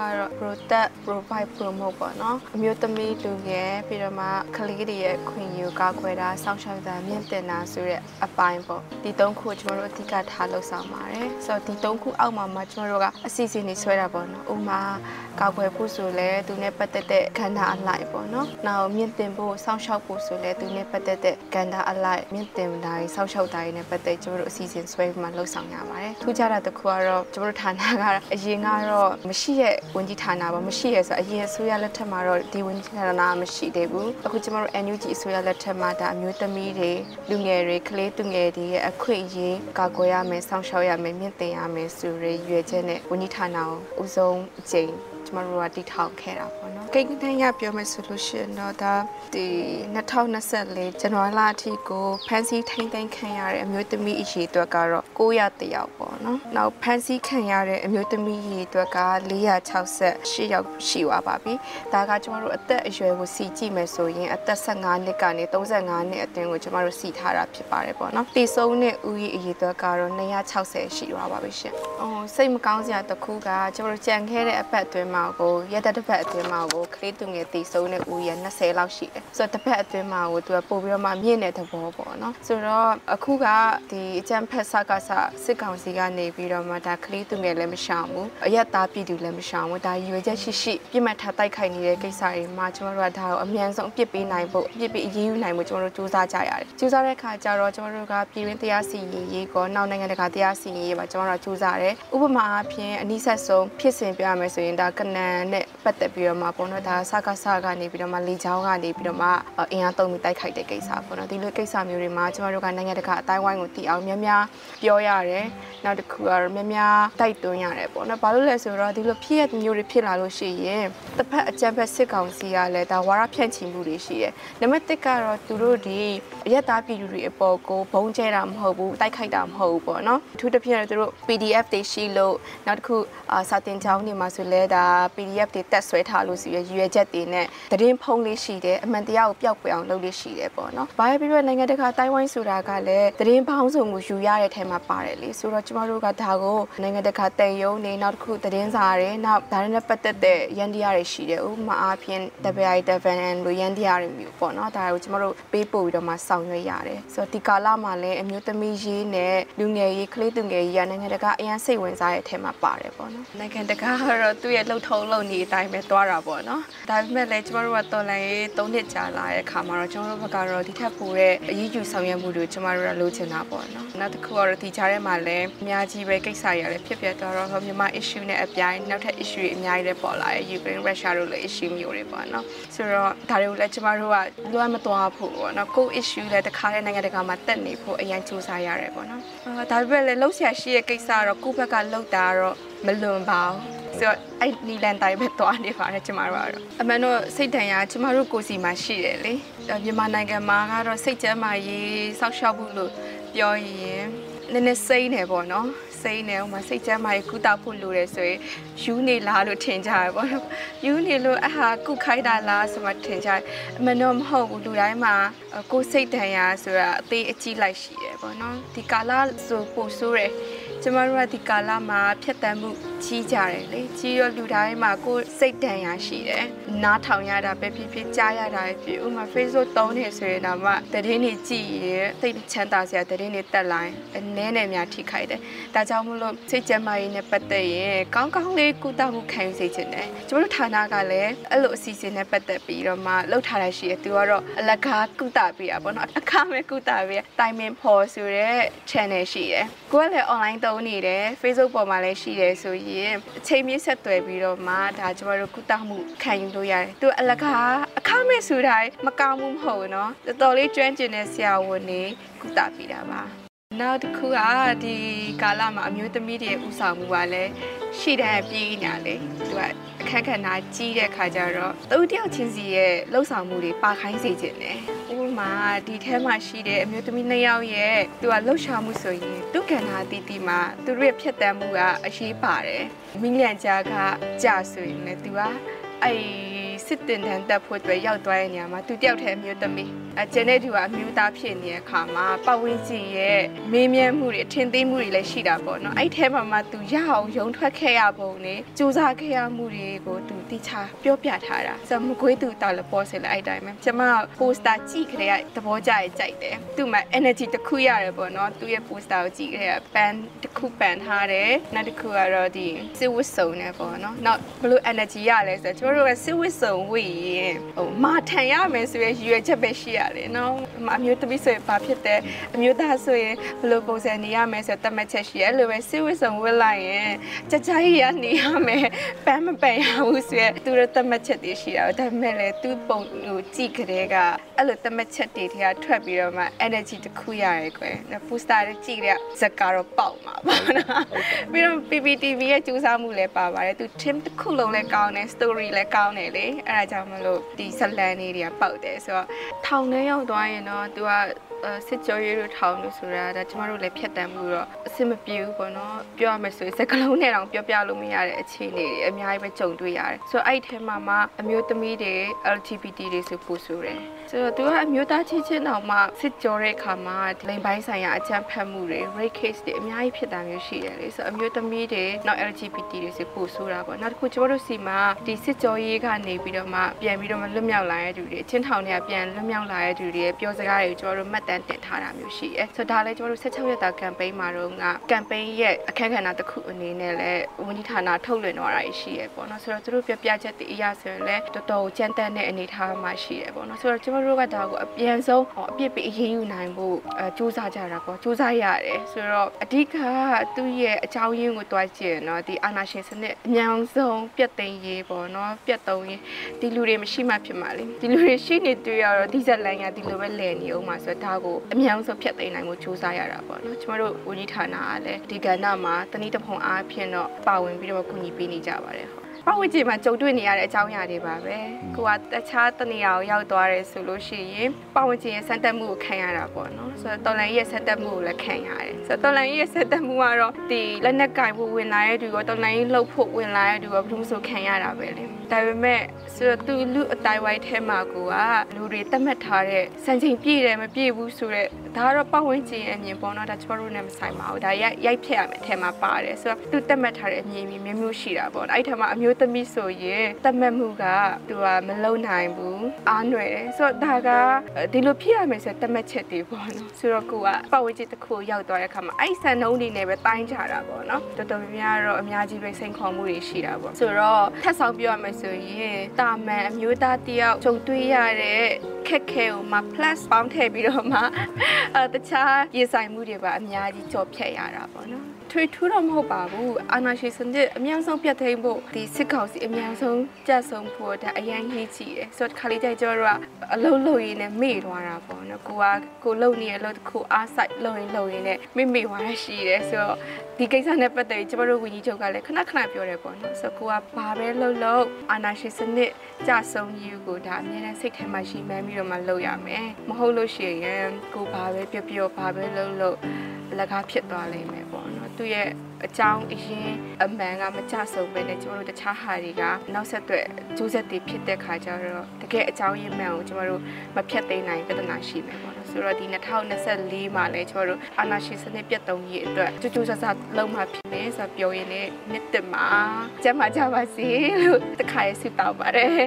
ကတော့ protect provide promote ပေါ့နော်အမျိုးသမီးလူငယ်ပြီးတော့မှကလေးတွေရဲ့ခွင့်ရကာကွယ်တာစောင့်ရှောက်တာမြင့်တင်တာဆိုတဲ့အပိုင်းပေါ့ဒီသုံးခုကျွန်တော်တို့အဓိကထားလှုပ်ဆောင်ပါတယ်ဆိုတော့ဒီသုံးခုအောက်မှာမှကျွန်တော်တို့ကအစီအစဉ်တွေဆွဲတာပေါ့နော်ဥမာကာကွယ်ဖို့ဆိုလဲသူနဲ့ပတ်သက်တဲ့ခန္ဓာအလိုက်ပေါ့နော်နောက်မြင့်တင်ဖို့စောင့်ရှောက်ဖို့ဆိုလဲသူနဲ့ပတ်သက်တဲ့ခန္ဓာအလိုက်မြင့်တင်တာတွေစောင့်ရှောက်တာတွေနဲ့ပတ်သက်ကျွန်တော်တို့အစီအစဉ်ဆွဲပြီးမှလှုပ်ဆောင်ရပါတယ်ထူးခြားတာတစ်ခုကတော့ကျွန်တော်တို့ဌာနကအရင်ကတော့မရှိရဲ့ဝန်ကြီးဌာနပါမရှိရဲ့ဆိုအရင်အစိုးရလက်ထက်မှာတော့ဒီဝန်ကြီးဌာနမရှိသေးဘူးအခုကျွန်တော်တို့ NUG အစိုးရလက်ထက်မှာဒါအမျိုးသမီးတွေလူငယ်တွေကလေးသူငယ်တွေရဲ့အခွင့်အရေးကာကွယ်ရမယ်စောင့်ရှောက်ရမယ်မြင့်တင်ရမယ်ဆိုရရွယ်ချက်နဲ့ဝန်ကြီးဌာနကိုဥဆုံးအကြိမ် ကျမတို့ကတည်ထောင်ခဲ့တာပေါ့နော်ကိန်းတန်းရပြောမယ်ဆိုလို့ရှိရင်တော့ဒါဒီ2024ဇန်နဝါရီလအထိကိုဖန်စီထိမ့်သိမ်းခံရတဲ့အမျိုးသမီးအရေးအတွက်ကတော့900တယောက်ပေါ့နော်နောက်ဖန်စီခံရတဲ့အမျိုးသမီးအရေးအတွက်က468ယောက်ရှိသွားပါပြီဒါကကျမတို့အသက်အရွယ်ကိုစီကြည့်မယ်ဆိုရင်အသက်15နှစ်ကနေ35နှစ်အတွင်းကိုကျမတို့စီထားတာဖြစ်ပါတယ်ပေါ့နော်တည်ဆုံးတဲ့ဦးရေအရေးအတွက်ကတော့260ရှိသွားပါပြီရှင်ဟိုစိတ်မကောင်းစရာတစ်ခုကကျမတို့ကြံခဲ့တဲ့အပတ်အတွင်းမှာကိုရက်သက်တစ်ပတ်အတွင်းမှာကိုကလေးသူငယ်တည်ဆုံးတဲ့ဦးရေ20လောက်ရှိတယ်ဆိုတော့တစ်ပတ်အတွင်းမှာကိုသူကပို့ပြီးတော့မှမြင့်တဲ့သဘောပေါ့နော်ဆိုတော့အခုကဒီအကြံဖက်ဆက်ကဆစစ်ကောင်စီကနေပြီးတော့မှဒါကလေးသူငယ်လည်းမရှောင်ဘူးအရက်သားပြည်သူလည်းမရှောင်ဘူးဒါရွေချက်ရှိရှိပြစ်မှတ်ထားတိုက်ခိုက်နေတဲ့ကိစ္စတွေမှာကျမတို့ကဒါကိုအမြန်ဆုံးအပြစ်ပေးနိုင်ဖို့အပြစ်ပေးအရေးယူနိုင်ဖို့ကျမတို့စူးစမ်းကြရတယ်စူးစမ်းတဲ့အခါကျတော့ကျမတို့ကပြည်တွင်းတရားစီရင်ရေးကောနောက်နိုင်ငံတကာတရားစီရင်ရေးပါကျမတို့ကစူးစမ်းတယ်ဥပမာအဖြစ်အနည်းဆက်ဆုံးဖြစ်စဉ်ပြရမယ်ဆိုရင်ဒါကနန်နဲ့ပတ်သက်ပြီးတော့မှပေါ့နော်ဒါစကားစကနေပြီးတော့မှလေချောင်းကနေပြီးတော့မှအင်အားသုံးပြီးတိုက်ခိုက်တဲ့ကိစ္စပေါ့နော်ဒီလိုကိစ္စမျိုးတွေမှာကျမတို့ကနိုင်ငံတကာအတိုင်းဝိုင်းကိုတည်အောင်များများပြောရတယ် နောက်တစ်ခုကတော့များများတိုက်တွန်းရတယ်ပေါ့နော်ဘာလို့လဲဆိုတော့ဒီလိုဖြစ်ရမျိုးတွေဖြစ်လာလို့ရှိရင်တစ်ဖက်အကြံဖက်စစ်ကောင်စီကလည်းဒါဝါရဖြန့်ချီမှုတွေရှိတယ်နံပါတ်1ကတော့သူတို့ဒီအရက်သားပြည်သူတွေအပေါ်ကိုဘုံကျဲတာမဟုတ်ဘူးတိုက်ခိုက်တာမဟုတ်ဘူးပေါ့နော်အထူးသဖြင့်သူတို့ PDF တွေရှိလို့နောက်တစ်ခုအာစာတင်ကြောင်းတွေမှာဆိုလဲဒါ PDF တွေတက်ဆွဲထားလို့ဆိုရရွယ်ချက်တွေနဲ့သတင်းဖုံးလေးရှိတယ်အမှန်တရားကိုပျောက်ကွယ်အောင်လုပ်လို့ရှိတယ်ပေါ့နော်ဘာပဲဖြစ်ဖြစ်နိုင်ငံတကာတိုင်းဝိုင်းဆိုတာကလည်းသတင်းပေါင်းစုံကိုယူရတဲ့ထဲမှာပါတယ်လေဆိုတော့ကျမတို့ကဒါကိုနိုင်ငံတကာတန်ယုံနေနောက်တစ်ခုသတင်းစာတွေနောက်ဒါနဲ့ပတ်သက်တဲ့ရန်တရားတွေရှိတယ်ဥပမာအားဖြင့် WI7 လိုရန်တရားတွေမျိုးပေါ့နော်ဒါကိုကျမတို့ပေးပို့ပြီးတော့မှဆောင်ရွက်ရတယ်ဆိုတော့ဒီကာလမှာလည်းအမျိုးသမီးရေးနဲ့လူငယ်ရေးကလေးသူငယ်ရေးကနိုင်ငံတကာအရန်စိတ်ဝင်စားတဲ့အထဲမှာပါတယ်ပေါ့နော်နိုင်ငံတကာကတော့သူ့ရဲ့လှုပ်ထုံးလုပ်နေအတိုင်းပဲသွားတာပေါ့နော်ဒါပေမဲ့လည်းကျမတို့ကတော်လန်ရေး၃နှစ်ကြာလာတဲ့အခါမှာတော့ကျမတို့ဘက်ကတော့ဒီထက်ပိုတဲ့အရေးယူဆောင်ရွက်မှုတွေကျမတို့ကလိုချင်တာပေါ့နော်နောက်တစ်ခုကတော့ဒီကြားထဲမှာလည်းအများကြီးပဲကိစ္စတွေလည်းဖြစ်ပြသွားတော့မြန်မာ issue နဲ့အပြိုင်နောက်ထပ် issue တွေအများကြီးလည်းပေါ်လာတယ် Ukraine Russia တို့လည်း issue မျိုးတွေပေါ့နော်ဆိုတော့ဒါတွေကိုလည်းကျမတို့ကလွှမ်းမသွားဖို့ပေါ့နော်ကို issue လည်းတခါတည်းနိုင်ငံတကာမှာတက်နေဖို့အရင်စူးစမ်းရတယ်ပေါ့နော်ဒါပေမဲ့လည်းလှုပ်ရှားရှိတဲ့ကိစ္စကတော့ကိုယ့်ဘက်ကလှုပ်တာတော့မလွန်ပါဘူးဆိုတော့အဲ့နီလန်တိုင်းပဲသွားနေပါတယ်ကျမတို့ကတော့အမှန်တော့စိတ်တန်ရာကျမတို့ကိုစီမှာရှိတယ်လေမြန်မာနိုင်ငံမှာကတော့စိတ်ကျမ်းမာရေးစောက်ရှောက်ဖို့လို့ပြောရင် နည်းနည်းစိမ့်နေပေါ့နော်စိမ့်နေဥမာစိတ်ကျမ်းမာရေးကုသဖို့လိုတယ်ဆိုရင်ယူနေလားလို့ထင်ကြရပေါ့နော်ယူနေလို့အဟာကုခိုင်းတာလားဆိုမှထင်ကြအမှန်တော့မဟုတ်ဘူးလူတိုင်းမှာကိုယ်စိတ်တန်ရာဆိုတာအသေးအကြီးလိုက်ရှိတယ်ပေါ့နော်ဒီကာလဆိုပို့ဆိုးတယ် ကျမတို့ကဒီကာလမှာဖြတ်တန်းမှုကြီးကြတယ်လေကြီးရောလူတိုင်းမှာကိုယ်စိတ်တန်ရာရှိတယ်နားထောင်ရတာပဲဖြစ်ဖြစ်ကြားရတာပဲဖြစ်ဥမာ Facebook သုံးနေဆိုရင်တော့မှတည်င်းနေကြည့်ရင်စိတ်ချမ်းသာစရာတည်င်းနေတက်လာရင်အနည်းနဲ့များထိခိုက်တယ်ဒါကြောင့်မလို့စိတ်ကျန်းမာရေးနဲ့ပတ်သက်ရင်ကောင်းကောင်းလေးကုသမှုခံယူစေချင်တယ်ကျမတို့ဌာနကလည်းအဲ့လိုအစီအစဉ်နဲ့ပတ်သက်ပြီးတော့မှလှုပ်ထားတာရှိတယ်သူကတော့အလကားကုသပေးတာပေါ့နော်အခမဲ့ကုသပေးတိုင်မင်ဖော်ဆိုတဲ့ channel ရှိတယ်ကိုကလည်း online သုံးနေတယ် Facebook ပေါ်မှာလည်းရှိတယ်ဆိုရင်အချိန်မြင့်ဆက်သွယ်ပြီးတော့မှဒါကျမတို့ကုသမှုခံယူလို့ရတယ်သူအလကားအခမဲ့ဆိုတိုင်းမကောင်းဘူးမဟုတ်ဘူးเนาะတော်တော်လေးကျွမ်းကျင်တဲ့ဆရာဝန်တွေကုသပေးတာပါ နောက်တစ်ခုကဒီကာလမှာအမျိုးသမီးတွေဥဆောင်မှုကလည်းရှိတဲ့ပြည်ညာလေသူကအခက်ခဏကြီးတဲ့ခါကျတော့သူတယောက်ချင်းစီရဲ့လှုပ်ဆောင်မှုတွေပါခိုင်းစေခြင်းတယ်ဥပမာဒီထဲမှာရှိတဲ့အမျိုးသမီးနှစ်ယောက်ရဲ့သူကလှုပ်ရှားမှုဆိုရင်သူကဏ္ဍတီးတီးမှာသူတို့ရဲ့ဖြတ်တန်းမှုကအရေးပါတယ်မိလျံကြားကကြာဆိုရင်လည်းသူကအဲ့ စစစ်တင်တန်းတက်ဖို့အတွက်ရောက်သွားတဲ့နေရာမှာသူတယောက်တည်းအမျိုးသမီးအကျန်တဲ့သူကအမျိုးသားဖြစ်နေတဲ့အခါမှာပတ်ဝန်းကျင်ရဲ့မေးမြန်းမှုတွေအထင်သေးမှုတွေလည်းရှိတာပေါ့နော်အဲ့ထဲမှာမှသူရအောင်ယုံထွက်ခဲ့ရပုံနဲ့စူးစမ်းခဲ့ရမှုတွေကိုသူတိချပြောပြထားတာဆိုတော့မကွေးသူတောက်လည်းပေါ်စင်လည်းအဲ့တိုင်းပဲကျမပိုစတာကြည့်ကြတဲ့သဘောကျရဲ့ကြိုက်တယ်သူ့မှာ energy တစ်ခုရတယ်ပေါ့နော်သူ့ရဲ့ poster ကိုကြည့်ခဲ့ရ band တစ်ခုပန်ထားတယ်နောက်တစ်ခုကတော့ဒီစစ်ဝတ်စုံနဲ့ပေါ့နော်နောက်ဘလို့ energy ရလဲဆိုတော့ကျမတို့ကစစ်ဝတ်စုံဝေးရင်ဟိုမာထန်ရမယ်ဆိုရင်ရည်ရွယ်ချက်ပဲရှိရတယ်နော်အမျိုးသမီးဆိုရင်ဘာဖြစ်တယ်အမျိုးသားဆိုရင်ဘလို့ပုံစံနေရမယ်ဆိုတော့တတ်မှတ်ချက်ရှိရဲလိုပဲစစ်ဝတ်စုံဝတ်လိုက်ရင်ကြကြကြီးရနေရမယ်ပန်းမပန်ရဘူးဆိုရင်သူတို့တတ်မှတ်ချက်တွေရှိတာဒါပေမဲ့လည်းသူ့ပုံကိုကြည့်ကြတဲ့ကအဲ့လိုတတ်မှတ်ချက်တွေထဲကထွက်ပြီးတော့မှ energy တစ်ခုရတယ်ကွယ် poster တွေကြည့်တဲ့ဇက်ကတော့ပေါက်မှာပါနော်ပြီးတော့ PPTV ရဲ့ကြိုးစားမှုလည်းပါပါတယ်သူ team တစ်ခုလုံးလည်းကောင်းတယ် story လည်းကောင်းတယ်လေအဲ့ဒါကြောင့်မလို့ဒီဇလန်လေးတွေကပေါက်တယ်ဆိုတော့ထောင်ထဲရောက်သွားရင်တော့သူက စစ်ကြောရေးတို့ထောင်လို့ဆိုတာဒါကျမတို့လည်းဖြတ်တန်းမှုတော့အဆင်မပြေဘူးပေါ့နော်ပြောရမယ်ဆိုရင်စကလုံးနဲ့တောင်ပြောပြလို့မရတဲ့အခြေအနေတွေအများကြီးပဲကြုံတွေ့ရတယ်ဆိုတော့အဲ့ဒီထဲမှာမှအမျိုးသမီးတွေ LGBT တွေဆိုပို့ဆိုတယ်ဆိုတော့သူကအမျိုးသားချင်းချင်းတောင်မှစစ်ကြောတဲ့အခါမှာလိန်ပိုင်းဆိုင်ရာအကြမ်းဖက်မှုတွေ rape case တွေအများကြီးဖြစ်တာမျိုးရှိတယ်လေဆိုတော့အမျိုးသမီးတွေနောက် LGBT တွေဆိုပို့ဆိုတာပေါ့နောက်တစ်ခုကျမတို့စီမှာဒီစစ်ကြောရေးကနေပြီးတော့မှပြန်ပြီးတော့မှလွတ်မြောက်လာတဲ့သူတွေချင်းထောင်တွေကပြန်လွတ်မြောက်လာတဲ့သူတွေရဲ့ပြောစကားတွေကိုကျမတို့မှတ်တမ်းတင်ထားတာမျိုးရှိတယ်ဆိုတော့ဒါလည်းကျမတို့16ရက်တာ campaign မှာတော့က campaign ရဲ့အခက်အခဲနာတစ်ခုအနေနဲ့လည်းဝန်ကြီးဌာနထုတ်လွှင့်တော့တာရှိရပေါ့နော်ဆိုတော့သူတို့ပြပြချက်တွေအရာဆိုရင်လည်းတော်တော်ကြမ်းတမ်းတဲ့အနေအထားမှာရှိရပေါ့နော်ဆိုတော့ကျမတို့ကဒါကိုအပြန်ဆုံးအပြစ်ပေးအရေးယူနိုင်ဖို့အဲစူးစမ်းကြတာပေါ့စူးစမ်းရတယ်ဆိုတော့အဓိကသူ့ရဲ့အကြောင်းရင်းကိုတွားကြည့်ရနော်ဒီအာနာရှင်စနစ်အများဆုံးပြတ်သိမ်းရေးပေါ့နော်ပြတ်သုံးရေးဒီလူတွေမရှိမှဖြစ်မှာလေဒီလူတွေရှိနေတွေ့ရတော့ဒီဇက်လန်ကဒီလိုပဲလည်နေအောင်မှာဆိုတော့ဒါကိုအများဆုံးဖြတ်သိမ်းနိုင်ဖို့စူးစမ်းရတာပေါ့နော်ကျမတို့ဝန်ကြီးဌာနကလည်းဒီကဏ္ဍမှာတနည်းတစ်ဖုံအားဖြင့်တော့ပါဝင်ပြီးတော့ကူညီပေးနေကြပါတယ်ဟုတ် ပတ်ဝန်းကျင်မှာကြုံတွေ့နေရတဲ့အကြောင်းအရာတွေပါပဲကိုကတခြားတနေရာကိုရောက်သွားတယ်ဆိုလို့ရှိရင်ပတ်ဝန်းကျင်ရဲ့စံတက်မှုကိုခံရတာပေါ့နော်ဆိုတော့တော်လန်ရဲ့စံတက်မှုကိုလည်းခံရတယ်ဆိုတော့တော်လန်ရဲ့စံတက်မှုကတော့ဒီလက်နက်ကင်ဖို့ဝင်လာတဲ့သူရောတော်လန်ရေးလှုပ်ဖို့ဝင်လာတဲ့သူရောဘယ်လိုဆိုခံရတာပဲလေဒါပေမဲ့ဆိုတော့သူလူအတိုင်းဝိုင်းထဲမှာကိုကလူတွေတတ်မှတ်ထားတဲ့စံချိန်ပြည့်တယ်မပြည့်ဘူးဆိုတော့ဒါကတော့ပတ်ဝန်းကျင်ရဲ့အမြင်ပေါ့နော်ဒါကျွန်တော်တို့နဲ့မဆိုင်ပါဘူးဒါရိုက်ရိုက်ဖြတ်ရမယ်အထက်မှာပါတယ်ဆိုတော့သူတတ်မှတ်ထားတဲ့အမြင်မျိုးမျိုးရှိတာပေါ့အဲ့ထက်မှာအမျိုးသမီးဆိုရင်တတ်မှတ်မှုကသူကမလုံနိုင်ဘူးအားနွယ်တယ်ဆိုတော့ဒါကဒီလိုဖြစ်ရမယ်ဆိုတတ်မှတ်ချက်တွေပေါ့နော်ဆိုတော့ကိုကပတ်ဝန်းကျင်တစ်ခုရောက်သွားတဲ့အခါမှာအဲ့ဆန်နှုံးတွေနဲ့ပဲတိုင်းကြတာပေါ့နော်တော်တော်များများတော့အများကြီးပဲစိန်ခေါ်မှုတွေရှိတာပေါ့ဆိုတော့ထပ်ဆောင်ပြောရမယ်ဆိုရင်တာမန်အမျိုးသားတယောက်ကြုံတွေ့ရတဲ့ ခက်ခဲကိုမှ plus ပေါင်းထည့်ပြီးတော့မှအဲတခြားရေဆိုင်မှုတွေပါအများကြီးကြော်ဖြတ်ရတာပေါ့နော် ထွေထူးတော့မဟုတ်ပါဘူးအာနာရှင်စနစ်အများဆုံးပြတ်သိမ်းဖို့ဒီစစ်ကောင်စီအများဆုံးကြက်ဆုံးဖို့ဒါအရင်ရေးကြည့်တယ်ဆိုတော့ခါလေးကြိုက်ကျတော့အလုံးလုံးရင်းနဲ့မေ့သွားတာပေါ့နော်ကိုကကိုလုံနေရလို့တခုအားဆိုင်လုံရင်လုံရင်နဲ့မေ့မေ့သွားရရှိတယ်ဆိုတော့ဒီကိစ္စနဲ့ပတ်သက်ပြီးကျမတို့ဝီကြီးချုပ်ကလည်းခဏခဏပြောတယ်ပေါ့နော်ဆိုတော့ကိုကဘာပဲလုပ်လို့အာနာရှင်စနစ်ကြဆုံးရေးကိုဒါအများနဲ့စိတ်ထဲမှာရှိမှန်းပြီးတော့မှလုပ်ရမယ်မဟုတ်လို့ရှိရင်ကိုဘာပဲပြောပြောဘာပဲလုပ်လို့အလကားဖြစ်သွားလိမ့်မယ်ပေါ့နော် သူရဲ့အကြောင်းအရင်အမှန်ကမကြဆုံးပဲနဲ့ကျွန်တော်တို့တခြားဟာတွေကနောက်ဆက်တွဲကျိုးဆက်တွေဖြစ်တဲ့ခါကျတော့တကယ်အကြောင်းရင်းမှန်ကိုကျွန်တော်တို့မဖြတ်သိမ်းနိုင်ပြဿနာရှိမယ်ပေါ့နော်ဆိုတော့ဒီ2024မှာလည်းကျွန်တော်တို့အာနာရှင်စနစ်ပြတ်သုံးရေးအတွက်ကြိုးကြိုးဆဆလုံးမှဖြစ်မယ်ဆိုတော့ပြောရင်းနဲ့နှစ်သက်မှာကျမ်းမာကြပါစေလို့တခါရဆုတောင်းပါတယ်